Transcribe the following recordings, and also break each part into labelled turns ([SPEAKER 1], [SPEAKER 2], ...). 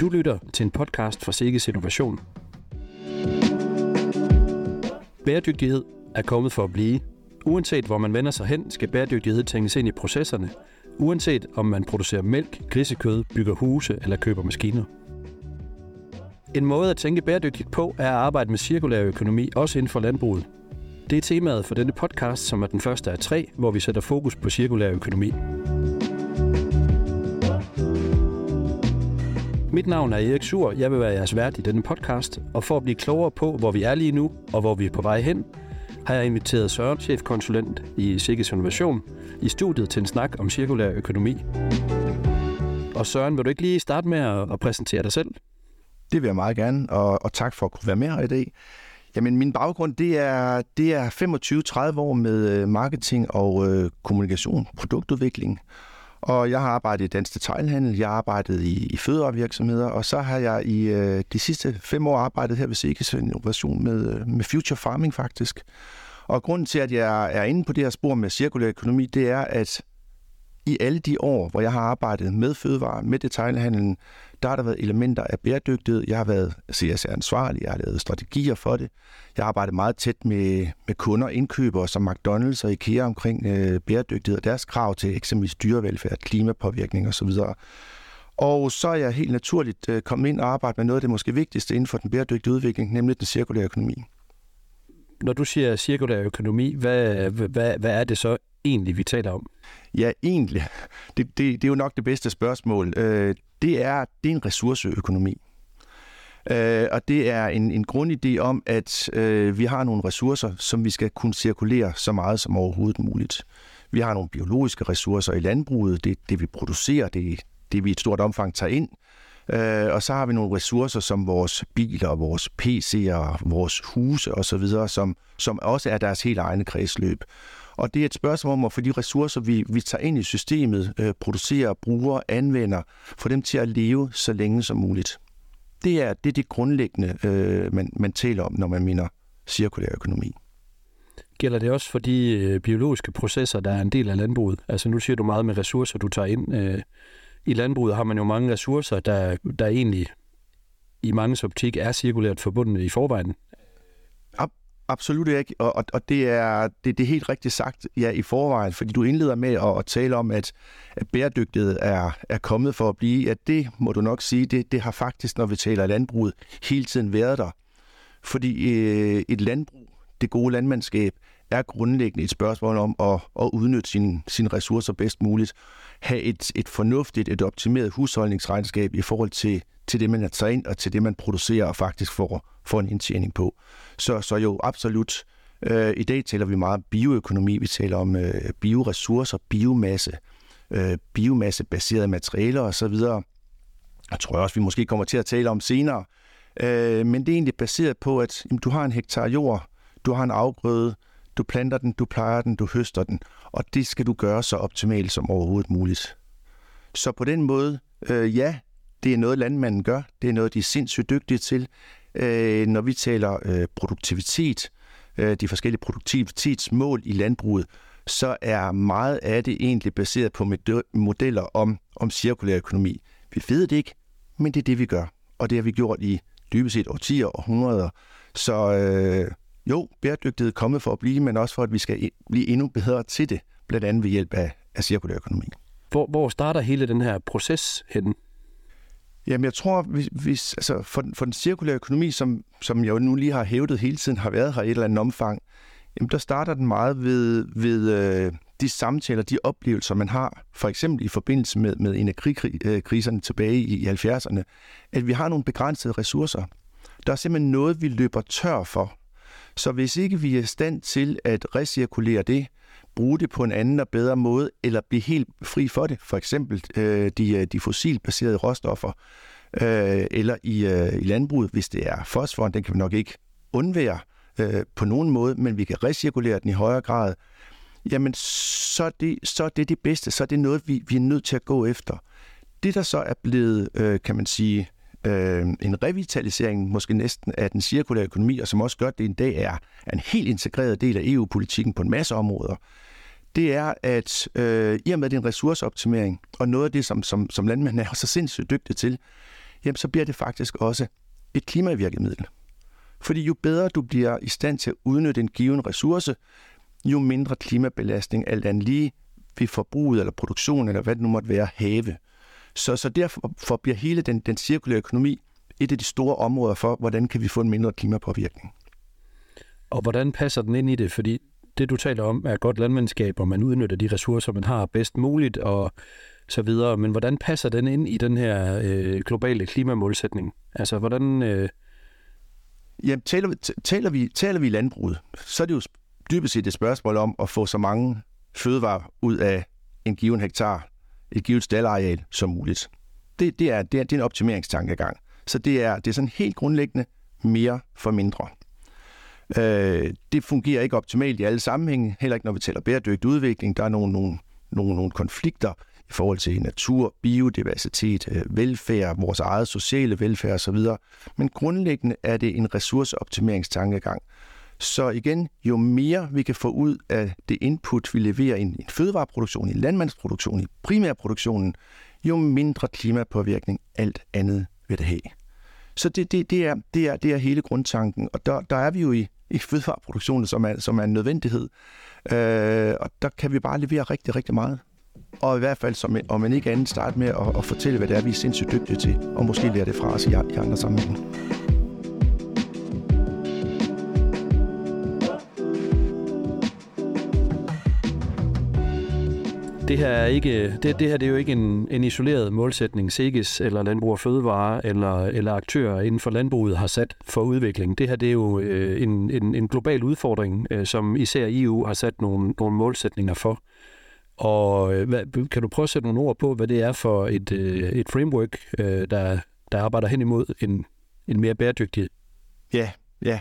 [SPEAKER 1] Du lytter til en podcast fra Sikkes Innovation. Bæredygtighed er kommet for at blive. Uanset hvor man vender sig hen, skal bæredygtighed tænkes ind i processerne, uanset om man producerer mælk, grisekød, bygger huse eller køber maskiner. En måde at tænke bæredygtigt på er at arbejde med cirkulær økonomi, også inden for landbruget. Det er temaet for denne podcast, som er den første af tre, hvor vi sætter fokus på cirkulær økonomi. Mit navn er Erik Sur. Jeg vil være jeres vært i denne podcast, og for at blive klogere på, hvor vi er lige nu og hvor vi er på vej hen, har jeg inviteret Søren, chefkonsulent i Sikkes Innovation, i studiet til en snak om cirkulær økonomi. Og Søren, vil du ikke lige starte med at præsentere dig selv?
[SPEAKER 2] Det vil jeg meget gerne, og, og tak for at kunne være med her i dag. Jamen, min baggrund, det er, det er 25-30 år med øh, marketing og øh, kommunikation, produktudvikling. Og jeg har arbejdet i dansk detailhandel, jeg har arbejdet i, i fødevarevirksomheder, og så har jeg i øh, de sidste fem år arbejdet her ved Sikkes Innovation med, øh, med Future Farming faktisk. Og grunden til, at jeg er inde på det her spor med cirkulær økonomi, det er, at i alle de år, hvor jeg har arbejdet med fødevare, med detailhandlen, der har der været elementer af bæredygtighed. Jeg har været CSR-ansvarlig, jeg har lavet strategier for det. Jeg har arbejdet meget tæt med, med kunder og indkøbere som McDonald's og IKEA omkring øh, bæredygtighed og deres krav til eksempelvis dyrevelfærd, klimapåvirkning osv. Og så er jeg helt naturligt øh, kommet ind og arbejdet med noget af det måske vigtigste inden for den bæredygtige udvikling, nemlig den cirkulære økonomi.
[SPEAKER 1] Når du siger cirkulær økonomi, hvad, hvad, hvad er det så egentlig, vi taler om?
[SPEAKER 2] Ja, egentlig. Det, det, det er jo nok det bedste spørgsmål. Øh, det, er, det er en ressourceøkonomi. Øh, og det er en, en grundidé om, at øh, vi har nogle ressourcer, som vi skal kunne cirkulere så meget som overhovedet muligt. Vi har nogle biologiske ressourcer i landbruget, det det, vi producerer, det det, vi i et stort omfang tager ind. Øh, og så har vi nogle ressourcer som vores biler, vores PC'er, vores huse osv., som, som også er deres helt egne kredsløb. Og det er et spørgsmål om at få de ressourcer, vi, vi tager ind i systemet, øh, producerer, bruger, anvender, få dem til at leve så længe som muligt. Det er det, er det grundlæggende, øh, man, man taler om, når man mener cirkulær økonomi.
[SPEAKER 1] Gælder det også for de øh, biologiske processer, der er en del af landbruget? Altså nu siger du meget med ressourcer, du tager ind. Øh, I landbruget har man jo mange ressourcer, der, der egentlig i mange optik er cirkulært forbundet i forvejen.
[SPEAKER 2] Absolut ikke, og, og, og det, er, det, det er helt rigtigt sagt ja, i forvejen, fordi du indleder med at, at tale om, at, at bæredygtighed er, er kommet for at blive. At det må du nok sige, det, det har faktisk, når vi taler landbruget, hele tiden været der. Fordi øh, et landbrug, det gode landmandskab, er grundlæggende et spørgsmål om at, at udnytte sine, sine ressourcer bedst muligt. Have et, et fornuftigt, et optimeret husholdningsregnskab i forhold til, til det, man har taget ind, og til det, man producerer og faktisk får, får en indtjening på. Så, så jo, absolut. Øh, I dag taler vi meget bioøkonomi, vi taler om øh, bioressourcer, biomasse, øh, biomassebaserede materialer osv. Jeg tror også, vi måske kommer til at tale om senere. Øh, men det er egentlig baseret på, at jamen, du har en hektar jord, du har en afgrøde, du planter den, du plejer den, du høster den, og det skal du gøre så optimalt som overhovedet muligt. Så på den måde, øh, ja, det er noget, landmanden gør. Det er noget, de er sindssygt dygtige til. Øh, når vi taler øh, produktivitet, øh, de forskellige produktivitetsmål i landbruget, så er meget af det egentlig baseret på modeller om, om cirkulær økonomi. Vi ved det ikke, men det er det, vi gør. Og det har vi gjort i dybest set årtier og århundreder. Så øh, jo, bæredygtighed er kommet for at blive, men også for, at vi skal blive endnu bedre til det, blandt andet ved hjælp af, af cirkulær økonomi.
[SPEAKER 1] Hvor, hvor starter hele den her proces henne?
[SPEAKER 2] Jamen, jeg tror, hvis, hvis, altså for, for den cirkulære økonomi, som, som jeg jo nu lige har hævdet hele tiden, har været her i et eller andet omfang, jamen, der starter den meget ved, ved øh, de samtaler, de oplevelser, man har, for eksempel i forbindelse med, med energikriserne øh, tilbage i, i 70'erne, at vi har nogle begrænsede ressourcer. Der er simpelthen noget, vi løber tør for. Så hvis ikke vi er i stand til at recirkulere det, bruge det på en anden og bedre måde, eller blive helt fri for det. For eksempel øh, de, øh, de fossilbaserede råstoffer, øh, eller i, øh, i landbruget, hvis det er fosfor, den kan vi nok ikke undvære øh, på nogen måde, men vi kan recirkulere den i højere grad, jamen så er det, så er det det bedste, så er det noget, vi, vi er nødt til at gå efter. Det, der så er blevet, øh, kan man sige, øh, en revitalisering måske næsten af den cirkulære økonomi, og som også gør, det en dag er en helt integreret del af EU-politikken på en masse områder, det er, at øh, i og med det er en ressourceoptimering, og noget af det, som, som, som landmændene er så sindssygt dygtige til, jamen så bliver det faktisk også et klimavirkemiddel. Fordi jo bedre du bliver i stand til at udnytte en given ressource, jo mindre klimabelastning alt andet lige ved forbruget eller produktionen, eller hvad det nu måtte være, have. Så, så derfor bliver hele den, den cirkulære økonomi et af de store områder for, hvordan kan vi få en mindre klimapåvirkning.
[SPEAKER 1] Og hvordan passer den ind i det? Fordi det, du taler om, er godt landmandskab, og man udnytter de ressourcer, man har bedst muligt, og så videre. Men hvordan passer den ind i den her øh, globale klimamålsætning? Altså, hvordan... Øh...
[SPEAKER 2] Jamen, taler, taler, vi, taler vi landbruget, så er det jo dybest set et spørgsmål om at få så mange fødevarer ud af en given hektar, et givet staldareal som muligt. Det, det, er, det, er, det er en optimeringstankegang. Så det er, det er sådan helt grundlæggende mere for mindre. Øh, det fungerer ikke optimalt i alle sammenhænge, heller ikke når vi taler bæredygtig udvikling. Der er nogle, nogle, nogle, nogle konflikter i forhold til natur, biodiversitet, øh, velfærd, vores eget sociale velfærd osv. Men grundlæggende er det en ressourceoptimeringstankegang. Så igen, jo mere vi kan få ud af det input, vi leverer i en fødevareproduktion, i landmandsproduktion, i primærproduktionen, jo mindre klimapåvirkning alt andet vil det have. Så det, det, det, er, det, er, det er hele grundtanken, og der, der er vi jo i, i fødevareproduktionen, som er, som er en nødvendighed. Øh, og der kan vi bare levere rigtig, rigtig meget. Og i hvert fald, som, om man ikke andet, starte med at, at fortælle, hvad det er, vi er sindssygt dygtige til, og måske lære det fra os i, i andre sammenhænge.
[SPEAKER 1] Det her er ikke det, det her det er jo ikke en, en isoleret målsætning, SEGES eller Landbrug og Fødevare eller, eller aktører inden for landbruget har sat for udvikling. Det her det er jo øh, en, en, en global udfordring, øh, som især EU har sat nogle, nogle målsætninger for. Og øh, hvad, kan du prøve at sætte nogle ord på, hvad det er for et, øh, et framework, øh, der, der arbejder hen imod en, en mere bæredygtig?
[SPEAKER 2] Ja, ja.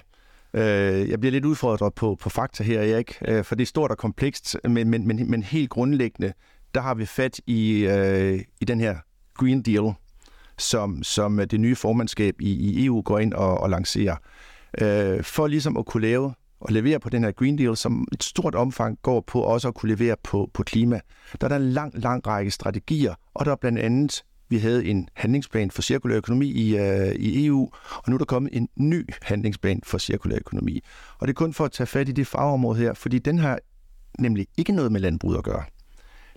[SPEAKER 2] Øh, jeg bliver lidt udfordret på, på fakta her, Erik, øh, for det er stort og komplekst, men, men, men, men helt grundlæggende, der har vi fat i, øh, i den her Green Deal, som, som det nye formandskab i, i EU går ind og, og lancerer. Øh, for ligesom at kunne lave og levere på den her Green Deal, som et stort omfang går på også at kunne levere på, på klima. Der er der en lang, lang række strategier, og der er blandt andet vi havde en handlingsplan for cirkulær økonomi i, øh, i EU, og nu er der kommet en ny handlingsplan for cirkulær økonomi. Og det er kun for at tage fat i det fagområde her, fordi den har nemlig ikke noget med landbrug at gøre.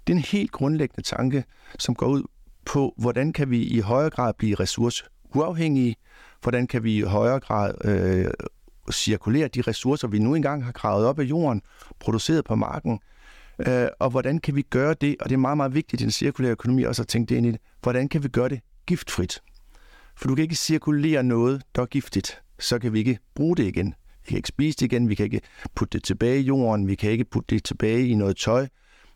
[SPEAKER 2] Det er en helt grundlæggende tanke, som går ud på, hvordan kan vi i højere grad blive ressourceuafhængige, hvordan kan vi i højere grad øh, cirkulere de ressourcer, vi nu engang har gravet op af jorden, produceret på marken, Øh, og hvordan kan vi gøre det, og det er meget, meget vigtigt i den cirkulære økonomi også at tænke det ind i det, hvordan kan vi gøre det giftfrit? For du kan ikke cirkulere noget, der er giftigt, så kan vi ikke bruge det igen. Vi kan ikke spise det igen, vi kan ikke putte det tilbage i jorden, vi kan ikke putte det tilbage i noget tøj.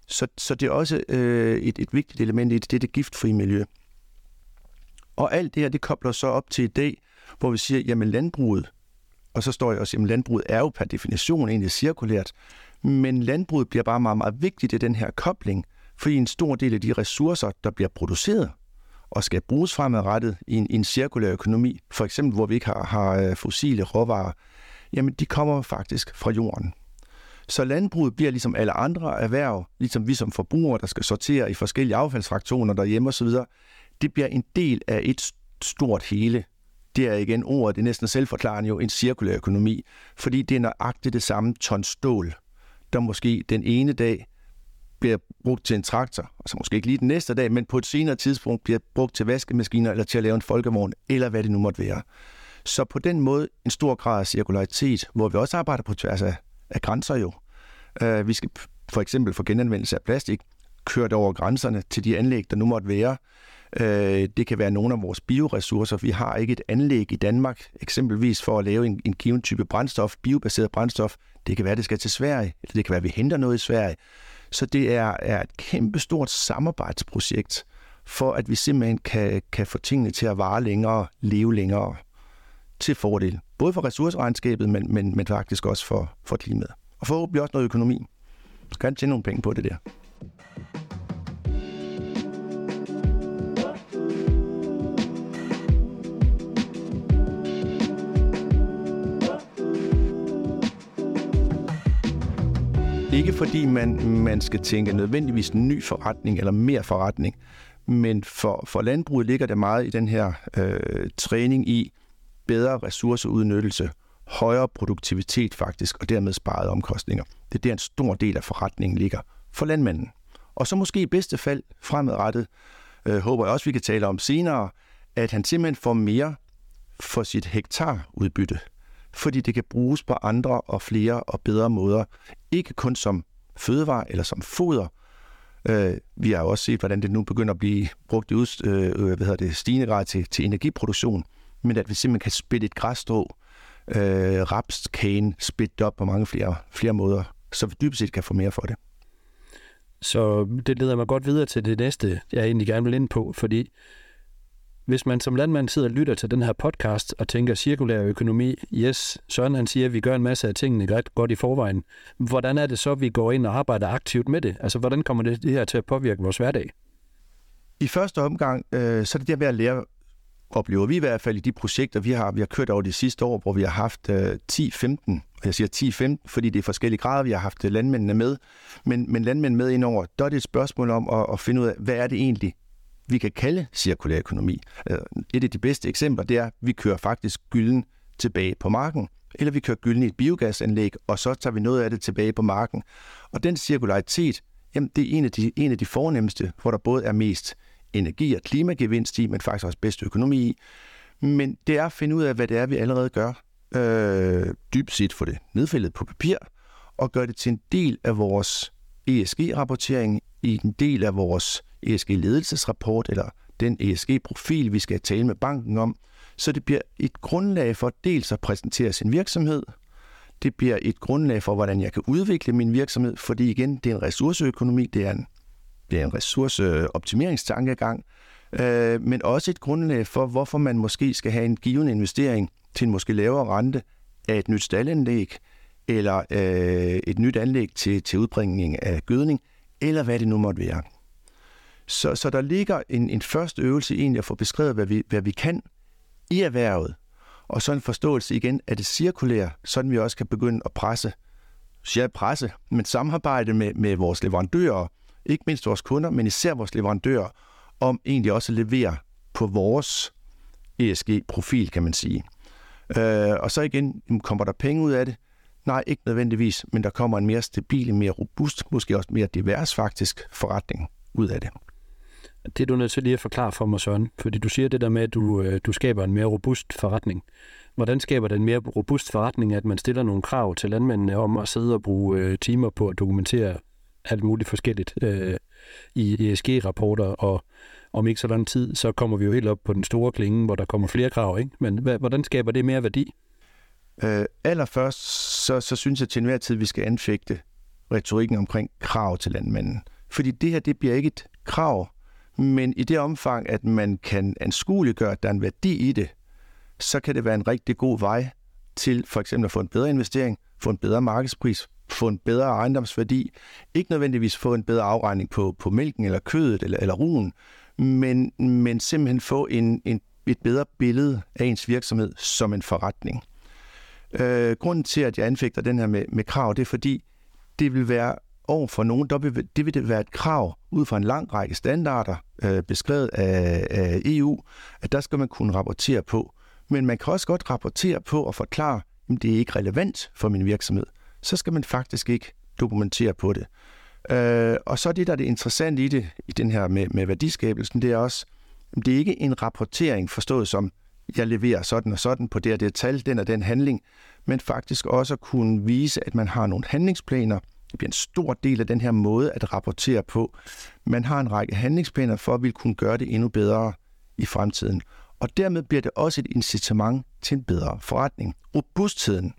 [SPEAKER 2] Så, så det er også øh, et, et vigtigt element i det, det er det giftfri miljø. Og alt det her, det kobler så op til i dag, hvor vi siger, jamen landbruget, og så står jeg også, jamen landbruget er jo per definition egentlig cirkulært, men landbruget bliver bare meget, meget vigtigt i den her kobling, fordi en stor del af de ressourcer, der bliver produceret og skal bruges fremadrettet i en, i en cirkulær økonomi, for eksempel hvor vi ikke har, har øh, fossile råvarer, jamen de kommer faktisk fra jorden. Så landbruget bliver ligesom alle andre erhverv, ligesom vi som forbrugere, der skal sortere i forskellige affaldsfraktioner derhjemme osv., det bliver en del af et stort hele. Det er igen ordet, det er næsten selvforklarende jo, en cirkulær økonomi, fordi det er nøjagtigt det samme ton stål, der måske den ene dag bliver brugt til en traktor, og så måske ikke lige den næste dag, men på et senere tidspunkt bliver brugt til vaskemaskiner eller til at lave en folkevogn, eller hvad det nu måtte være. Så på den måde en stor grad af cirkularitet, hvor vi også arbejder på tværs af, af grænser jo. Uh, vi skal for eksempel for genanvendelse af plastik kørt over grænserne til de anlæg, der nu måtte være. Øh, det kan være nogle af vores bioressourcer. Vi har ikke et anlæg i Danmark, eksempelvis for at lave en, en given type brændstof, biobaseret brændstof, det kan være, det skal til Sverige, eller det kan være, at vi henter noget i Sverige. Så det er, er et kæmpestort samarbejdsprojekt, for at vi simpelthen kan, kan få tingene til at vare længere, leve længere til fordel. Både for ressourceregnskabet, men, men, men faktisk også for, for klimaet. Og forhåbentlig også noget økonomi. Så kan tjene nogle penge på det der. Ikke fordi man, man skal tænke nødvendigvis en ny forretning eller mere forretning, men for, for landbruget ligger det meget i den her øh, træning i bedre ressourceudnyttelse, højere produktivitet faktisk, og dermed sparede omkostninger. Det er der en stor del af forretningen ligger for landmanden. Og så måske i bedste fald fremadrettet, øh, håber jeg også, vi kan tale om senere, at han simpelthen får mere for sit hektarudbytte, fordi det kan bruges på andre og flere og bedre måder. Ikke kun som fødevare eller som foder. Øh, vi har også set, hvordan det nu begynder at blive brugt i ud, øh, øh, hvad hedder det, stigende grad til, til energiproduktion, men at vi simpelthen kan spille et græsstrå, øh, rapskagen, kane, op på mange flere, flere måder, så vi dybest set kan få mere for det.
[SPEAKER 1] Så det leder mig godt videre til det næste, jeg egentlig gerne vil ind på, fordi hvis man som landmand sidder og lytter til den her podcast og tænker cirkulær økonomi, yes, Søren han siger, at vi gør en masse af tingene ret godt i forvejen. Hvordan er det så, at vi går ind og arbejder aktivt med det? Altså, hvordan kommer det, det her til at påvirke vores hverdag?
[SPEAKER 2] I første omgang, øh, så er det der med at lære, oplever vi i hvert fald i de projekter, vi har, vi har kørt over de sidste år, hvor vi har haft øh, 10-15, jeg siger 10-15, fordi det er forskellige grader, vi har haft landmændene med, men, men landmænd med indover, der er det et spørgsmål om at, at finde ud af, hvad er det egentlig, vi kan kalde cirkulær økonomi. Øh, et af de bedste eksempler, det er, at vi kører faktisk gylden tilbage på marken, eller vi kører gylden i et biogasanlæg, og så tager vi noget af det tilbage på marken. Og den cirkularitet, jamen, det er en af, de, en af de fornemmeste, hvor der både er mest energi- og klimagevinst i, men faktisk også bedst økonomi i. Men det er at finde ud af, hvad det er, vi allerede gør. Øh, dybt set få det nedfældet på papir, og gøre det til en del af vores ESG-rapportering, i en del af vores ESG-ledelsesrapport, eller den ESG-profil, vi skal tale med banken om, så det bliver et grundlag for dels at præsentere sin virksomhed, det bliver et grundlag for, hvordan jeg kan udvikle min virksomhed, fordi igen, det er en ressourceøkonomi, det er en, det er en ressourceoptimeringstankegang, øh, men også et grundlag for, hvorfor man måske skal have en given investering til en måske lavere rente af et nyt staldanlæg, eller øh, et nyt anlæg til, til udbringning af gødning, eller hvad det nu måtte være. Så, så der ligger en, en første øvelse egentlig at få beskrevet, hvad vi, hvad vi kan i erhvervet, og så en forståelse igen af det cirkulære, sådan vi også kan begynde at presse, siger presse, men samarbejde med, med vores leverandører, ikke mindst vores kunder, men især vores leverandører, om egentlig også at levere på vores ESG-profil, kan man sige. Øh, og så igen, kommer der penge ud af det? Nej, ikke nødvendigvis, men der kommer en mere stabil, en mere robust, måske også mere divers faktisk forretning ud af det.
[SPEAKER 1] Det er du nødt til lige at forklare for mig, Søren, fordi du siger det der med, at du, øh, du skaber en mere robust forretning. Hvordan skaber den mere robust forretning, at man stiller nogle krav til landmændene om at sidde og bruge øh, timer på at dokumentere alt muligt forskelligt øh, i ESG-rapporter, og om ikke så lang tid, så kommer vi jo helt op på den store klinge, hvor der kommer flere krav, ikke? Men hvordan skaber det mere værdi?
[SPEAKER 2] Øh, allerførst, så, så synes jeg til enhver tid, vi skal anfægte retorikken omkring krav til landmanden. Fordi det her, det bliver ikke et krav, men i det omfang, at man kan anskueliggøre, at der er en værdi i det, så kan det være en rigtig god vej til for eksempel at få en bedre investering, få en bedre markedspris, få en bedre ejendomsværdi. Ikke nødvendigvis få en bedre afregning på, på mælken eller kødet eller, eller ruen, men, men simpelthen få en, en, et bedre billede af ens virksomhed som en forretning. Øh, grunden til, at jeg anfægter den her med, med krav, det er fordi, det vil være over for nogen, der vil, det vil det være et krav ud fra en lang række standarder, øh, beskrevet af, af EU, at der skal man kunne rapportere på. Men man kan også godt rapportere på og forklare, at det er ikke relevant for min virksomhed. Så skal man faktisk ikke dokumentere på det. Øh, og så det, der er det interessante i det, i den her med, med værdiskabelsen, det er også, det er ikke en rapportering forstået som, jeg leverer sådan og sådan på det og det tal, den og den handling, men faktisk også at kunne vise, at man har nogle handlingsplaner. Det bliver en stor del af den her måde at rapportere på. Man har en række handlingsplaner for at ville kunne gøre det endnu bedre i fremtiden. Og dermed bliver det også et incitament til en bedre forretning. Robustheden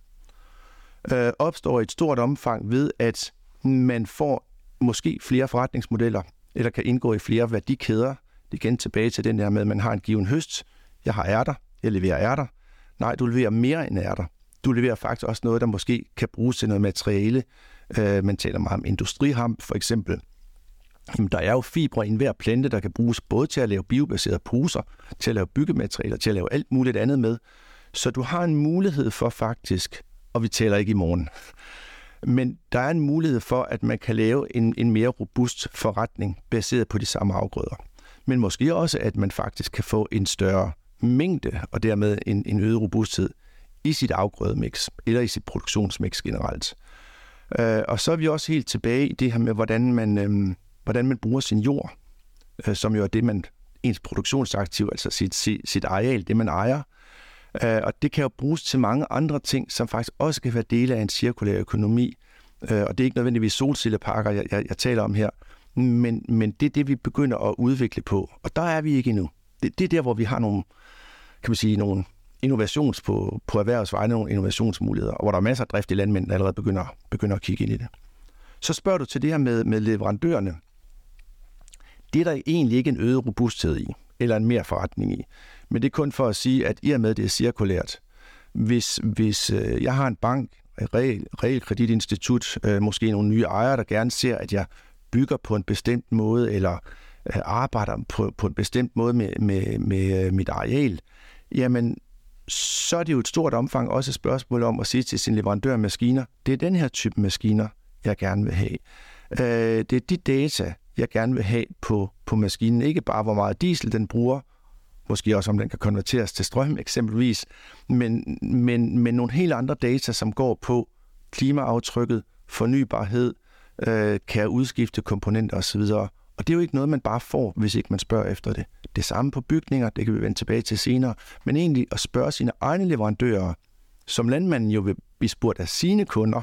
[SPEAKER 2] øh, opstår i et stort omfang ved, at man får måske flere forretningsmodeller, eller kan indgå i flere værdikæder. Det igen tilbage til den der med, at man har en given høst, jeg har ærter, jeg leverer ærter. Nej, du leverer mere end ærter. Du leverer faktisk også noget, der måske kan bruges til noget materiale. Øh, man taler meget om industrihamp for eksempel. Jamen, der er jo fibre i enhver plante, der kan bruges både til at lave biobaserede poser, til at lave byggematerialer, til at lave alt muligt andet med. Så du har en mulighed for faktisk, og vi taler ikke i morgen, Men der er en mulighed for, at man kan lave en, en mere robust forretning baseret på de samme afgrøder. Men måske også, at man faktisk kan få en større mængde og dermed en, en øget robusthed i sit afgrødemix eller i sit produktionsmix generelt. Øh, og så er vi også helt tilbage i det her med, hvordan man, øh, hvordan man bruger sin jord, øh, som jo er det, man ens produktionsaktiv, altså sit, sit, sit areal, det man ejer. Øh, og det kan jo bruges til mange andre ting, som faktisk også kan være dele af en cirkulær økonomi. Øh, og det er ikke nødvendigvis solcelleparker, jeg, jeg, jeg taler om her, men, men det er det, vi begynder at udvikle på. Og der er vi ikke endnu. Det, det er der, hvor vi har nogle, kan man sige, nogle innovations på, på erhvervsvegne, nogle innovationsmuligheder, og hvor der er masser af drift i landmænd, der allerede begynder, begynder at kigge ind i det. Så spørger du til det her med, med leverandørerne. Det er der egentlig ikke en øget robusthed i, eller en mere forretning i. Men det er kun for at sige, at i og med det er cirkulært, hvis, hvis øh, jeg har en bank, et real, realkreditinstitut, øh, måske nogle nye ejere, der gerne ser, at jeg bygger på en bestemt måde, eller øh, arbejder på, på en bestemt måde med, med, med øh, mit areal, jamen så er det jo et stort omfang også et spørgsmål om at sige til sin leverandør af maskiner, det er den her type maskiner, jeg gerne vil have. Øh, det er de data, jeg gerne vil have på, på maskinen. Ikke bare, hvor meget diesel den bruger, måske også om den kan konverteres til strøm eksempelvis, men, men, men nogle helt andre data, som går på klimaaftrykket, fornybarhed, øh, kan udskifte komponenter osv. Og det er jo ikke noget, man bare får, hvis ikke man spørger efter det. Det samme på bygninger, det kan vi vende tilbage til senere, men egentlig at spørge sine egne leverandører, som landmanden jo vil blive spurgt af sine kunder,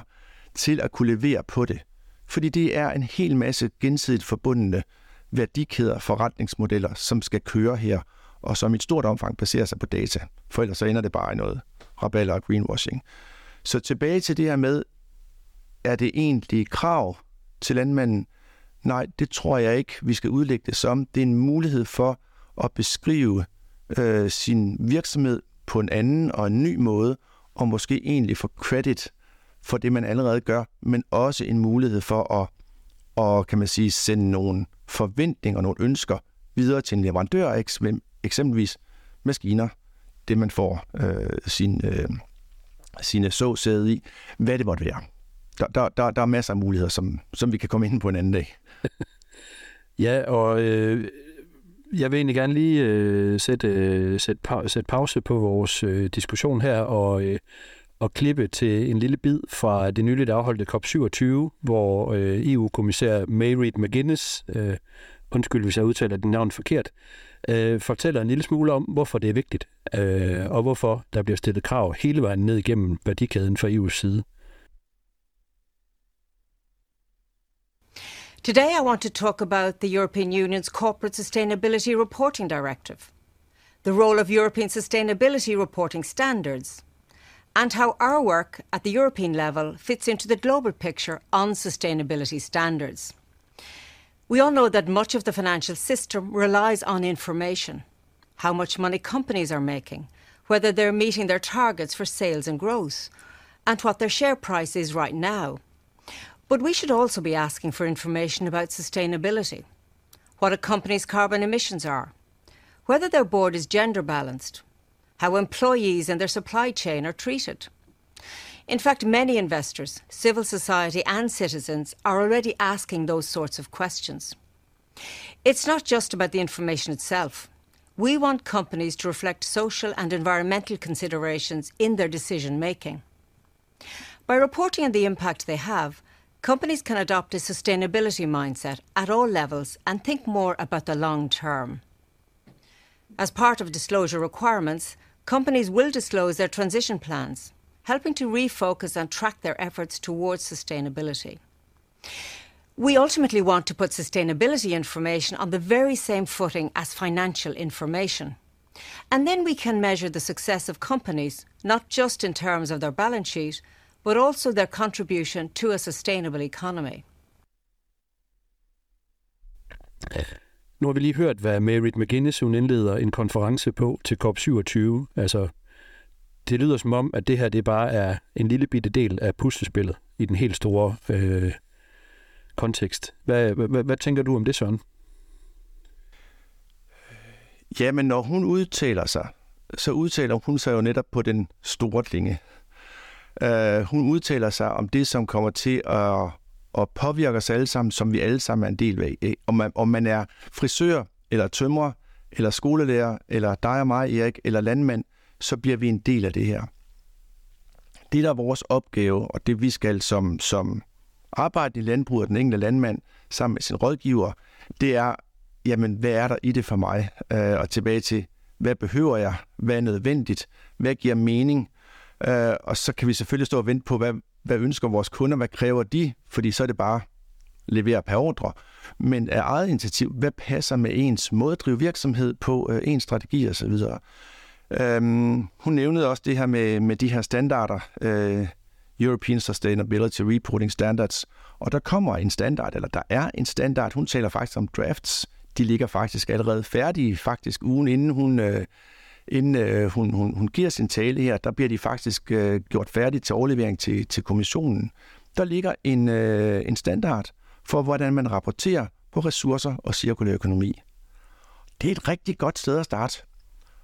[SPEAKER 2] til at kunne levere på det. Fordi det er en hel masse gensidigt forbundne værdikæder, forretningsmodeller, som skal køre her, og som i et stort omfang baserer sig på data. For ellers så ender det bare i noget raballer og greenwashing. Så tilbage til det her med, er det egentlig krav til landmanden? Nej, det tror jeg ikke, vi skal udlægge det som. Det er en mulighed for at beskrive øh, sin virksomhed på en anden og en ny måde, og måske egentlig få credit for det, man allerede gør, men også en mulighed for at at kan man sige, sende nogle forventninger og nogle ønsker videre til en leverandør, eksempelvis maskiner, det man får øh, sin, øh, sine såsæde i, hvad det måtte være. Der, der, der, der er masser af muligheder, som, som vi kan komme ind på en anden dag
[SPEAKER 1] ja, og øh, jeg vil egentlig gerne lige øh, sætte, øh, sætte, pa- sætte pause på vores øh, diskussion her og, øh, og klippe til en lille bid fra det nyligt afholdte COP27, hvor øh, EU-kommissær Mayreed McGuinness, øh, undskyld hvis jeg udtaler den navn forkert, øh, fortæller en lille smule om, hvorfor det er vigtigt, øh, og hvorfor der bliver stillet krav hele vejen ned igennem værdikæden fra EU's side.
[SPEAKER 3] Today, I want to talk about the European Union's Corporate Sustainability Reporting Directive, the role of European sustainability reporting standards, and how our work at the European level fits into the global picture on sustainability standards. We all know that much of the financial system relies on information how much money companies are making, whether they're meeting their targets for sales and growth, and what their share price is right now. But we should also be asking for information about sustainability what a company's carbon emissions are, whether their board is gender balanced, how employees and their supply chain are treated. In fact, many investors, civil society, and citizens are already asking those sorts of questions. It's not just about the information itself. We want companies to reflect social and environmental considerations in their decision making. By reporting on the impact they have, companies can adopt a sustainability mindset at all levels and think more about the long term. As part of disclosure requirements, companies will disclose their transition plans, helping to refocus and track their efforts towards sustainability. We ultimately want to put sustainability information on the very same footing as financial information. And then we can measure the success of companies, not just in terms of their balance sheet, but also their contribution to a sustainable economy.
[SPEAKER 1] Nu har vi lige hørt, hvad Merit McGuinness hun indleder en konference på til COP27. Altså, det lyder som om, at det her det bare er en lille bitte del af puslespillet i den helt store øh, kontekst. Hvad, hvad, hvad tænker du om det, Søren?
[SPEAKER 2] Jamen, når hun udtaler sig, så udtaler hun sig jo netop på den store klinge. Øh, hun udtaler sig om det, som kommer til at, at påvirke os alle sammen, som vi alle sammen er en del af. Øh, om man, om man er frisør, eller tømrer, eller skolelærer, eller dig og mig, Erik, eller landmand, så bliver vi en del af det her. Det, der er vores opgave, og det vi skal som, som arbejde i landbruget, den enkelte landmand, sammen med sin rådgiver, det er, jamen, hvad er der i det for mig? Øh, og tilbage til, hvad behøver jeg? Hvad er nødvendigt? Hvad giver mening? Øh, og så kan vi selvfølgelig stå og vente på, hvad, hvad ønsker vores kunder? Hvad kræver de? Fordi så er det bare levere per ordre. Men af eget initiativ, hvad passer med ens måde at drive virksomhed på, øh, ens strategi osv.? Øhm, hun nævnede også det her med, med de her standarder, øh, European Sustainability Reporting Standards, og der kommer en standard, eller der er en standard, hun taler faktisk om drafts, de ligger faktisk allerede færdige, faktisk ugen inden hun, øh, inden øh, hun, hun, hun giver sin tale her, der bliver de faktisk øh, gjort færdige til overlevering til, til kommissionen. Der ligger en, øh, en standard for, hvordan man rapporterer på ressourcer og cirkulær økonomi. Det er et rigtig godt sted at starte.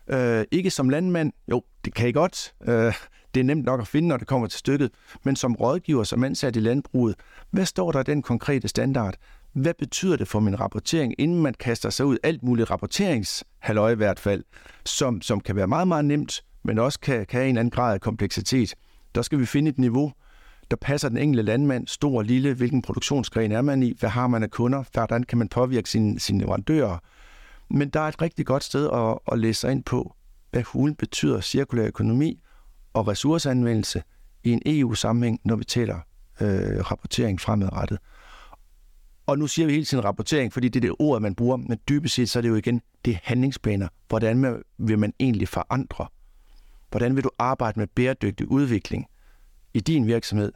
[SPEAKER 2] Øh, ikke som landmand, jo, det kan I godt. Øh, det er nemt nok at finde, når det kommer til stykket. Men som rådgiver, som ansat i landbruget, hvad står der i den konkrete standard? Hvad betyder det for min rapportering, inden man kaster sig ud alt muligt rapporteringshalløj i hvert fald, som, som kan være meget, meget nemt, men også kan, kan have en anden grad af kompleksitet. Der skal vi finde et niveau, der passer den enkelte landmand, stor og lille, hvilken produktionsgren er man i, hvad har man af kunder, hvordan kan man påvirke sine, sine leverandører. Men der er et rigtig godt sted at, at læse sig ind på, hvad hulen betyder cirkulær økonomi og ressourceanvendelse i en EU-sammenhæng, når vi taler øh, rapportering fremadrettet. Og nu siger vi hele tiden rapportering, fordi det er det ord, man bruger, men dybest set så er det jo igen, det er handlingsplaner. Hvordan vil man egentlig forandre? Hvordan vil du arbejde med bæredygtig udvikling i din virksomhed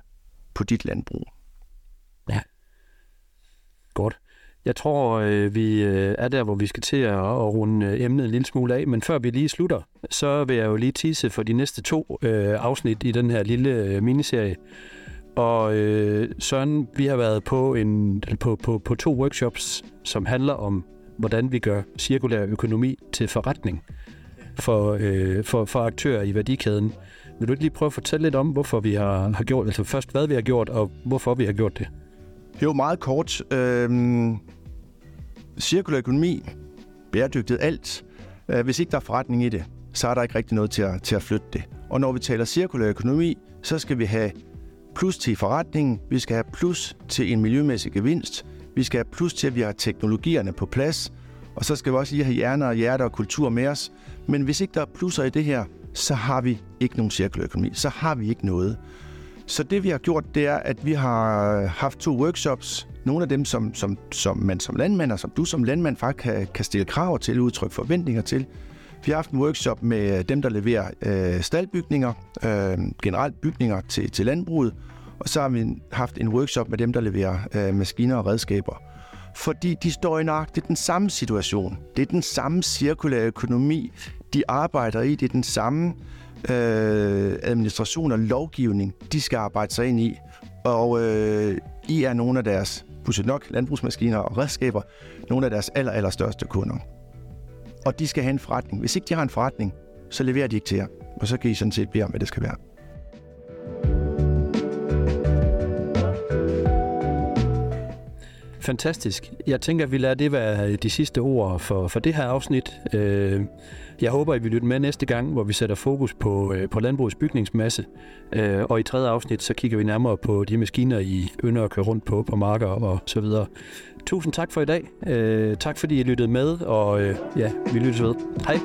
[SPEAKER 2] på dit landbrug?
[SPEAKER 1] Ja, godt. Jeg tror, øh, vi øh, er der, hvor vi skal til at, runde øh, emnet en lille smule af. Men før vi lige slutter, så vil jeg jo lige tisse for de næste to afsnit i den her lille miniserie. Og øh, Søren, vi har været på, en, på, på, på to workshops, som handler om, hvordan vi gør cirkulær økonomi til forretning for, øh, for, for aktører i værdikæden. Vil du ikke lige prøve at fortælle lidt om, hvorfor vi har, har gjort, altså først hvad vi har gjort, og hvorfor vi har gjort det?
[SPEAKER 2] Jo, meget kort. Øhm, cirkulær økonomi, bæredygtighed, alt. Øh, hvis ikke der er forretning i det, så er der ikke rigtig noget til at, til at flytte det. Og når vi taler cirkulær økonomi, så skal vi have plus til forretningen, vi skal have plus til en miljømæssig gevinst, vi skal have plus til, at vi har teknologierne på plads, og så skal vi også lige have hjerner og hjerter og kultur med os. Men hvis ikke der er plusser i det her, så har vi ikke nogen cirkulær økonomi. Så har vi ikke noget. Så det vi har gjort, det er, at vi har haft to workshops. Nogle af dem, som, som, som man som landmand, og som du som landmand faktisk kan, kan stille krav til, udtrykke forventninger til. Vi har haft en workshop med øh, dem, der leverer øh, staldbygninger, øh, generelt bygninger til, til landbruget. Og så har vi haft en workshop med dem, der leverer øh, maskiner og redskaber. Fordi de står i nøjagtigt den samme situation. Det er den samme cirkulære økonomi, de arbejder i. Det er den samme øh, administration og lovgivning, de skal arbejde sig ind i. Og øh, I er nogle af deres, pudsigt nok, landbrugsmaskiner og redskaber, nogle af deres aller, aller største kunder. Og de skal have en forretning. Hvis ikke de har en forretning, så leverer de ikke til jer. Og så kan I sådan set bede om, hvad det skal være.
[SPEAKER 1] Fantastisk. Jeg tænker, at vi lader det være de sidste ord for, for det her afsnit. Øh, jeg håber, at vi lytter med næste gang, hvor vi sætter fokus på, øh, på landbrugets bygningsmasse. Øh, og i tredje afsnit, så kigger vi nærmere på de maskiner, I ynder at køre rundt på, på marker og så videre. Tusind tak for i dag. Tak fordi I lyttede med, og ja, vi lyttes ved. Hej.